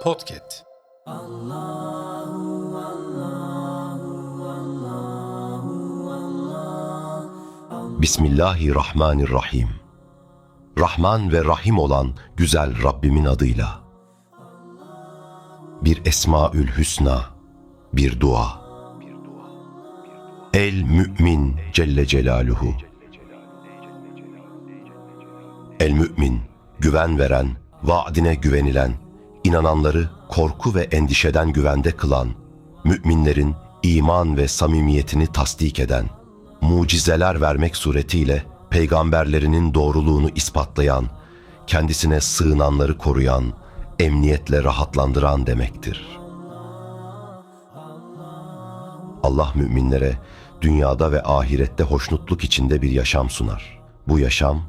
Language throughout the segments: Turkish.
Podcast. Bismillahirrahmanirrahim. Rahman ve Rahim olan güzel Rabbimin adıyla. Bir Esmaül Hüsna, bir dua. El Mü'min Celle Celaluhu. El Mü'min, güven veren, vaadine güvenilen, inananları korku ve endişeden güvende kılan, müminlerin iman ve samimiyetini tasdik eden, mucizeler vermek suretiyle peygamberlerinin doğruluğunu ispatlayan, kendisine sığınanları koruyan, emniyetle rahatlandıran demektir. Allah müminlere dünyada ve ahirette hoşnutluk içinde bir yaşam sunar. Bu yaşam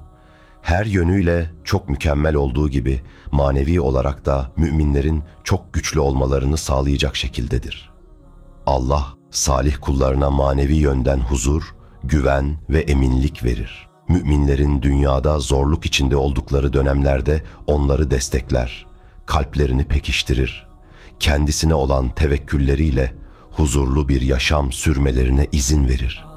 her yönüyle çok mükemmel olduğu gibi manevi olarak da müminlerin çok güçlü olmalarını sağlayacak şekildedir. Allah salih kullarına manevi yönden huzur, güven ve eminlik verir. Müminlerin dünyada zorluk içinde oldukları dönemlerde onları destekler, kalplerini pekiştirir. Kendisine olan tevekkülleriyle huzurlu bir yaşam sürmelerine izin verir.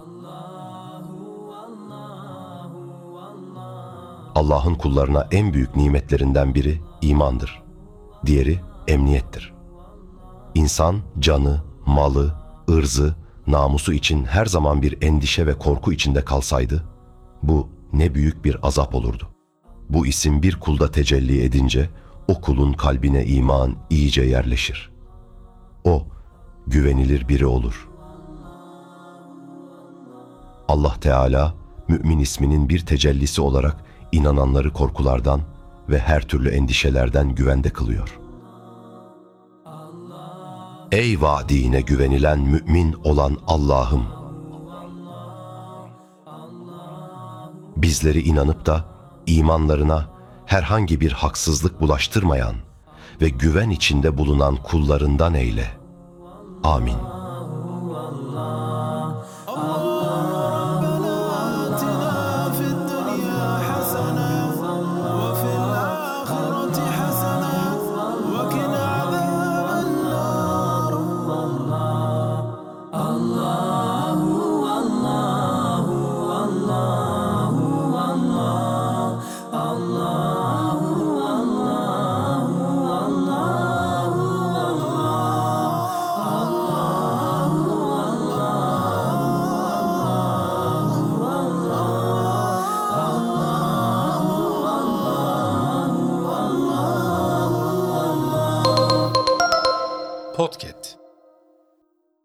Allah'ın kullarına en büyük nimetlerinden biri imandır. Diğeri emniyettir. İnsan canı, malı, ırzı, namusu için her zaman bir endişe ve korku içinde kalsaydı, bu ne büyük bir azap olurdu. Bu isim bir kulda tecelli edince, o kulun kalbine iman iyice yerleşir. O, güvenilir biri olur. Allah Teala, mümin isminin bir tecellisi olarak inananları korkulardan ve her türlü endişelerden güvende kılıyor. Ey vaadine güvenilen mümin olan Allah'ım! Bizleri inanıp da imanlarına herhangi bir haksızlık bulaştırmayan ve güven içinde bulunan kullarından eyle. Amin. Podcast.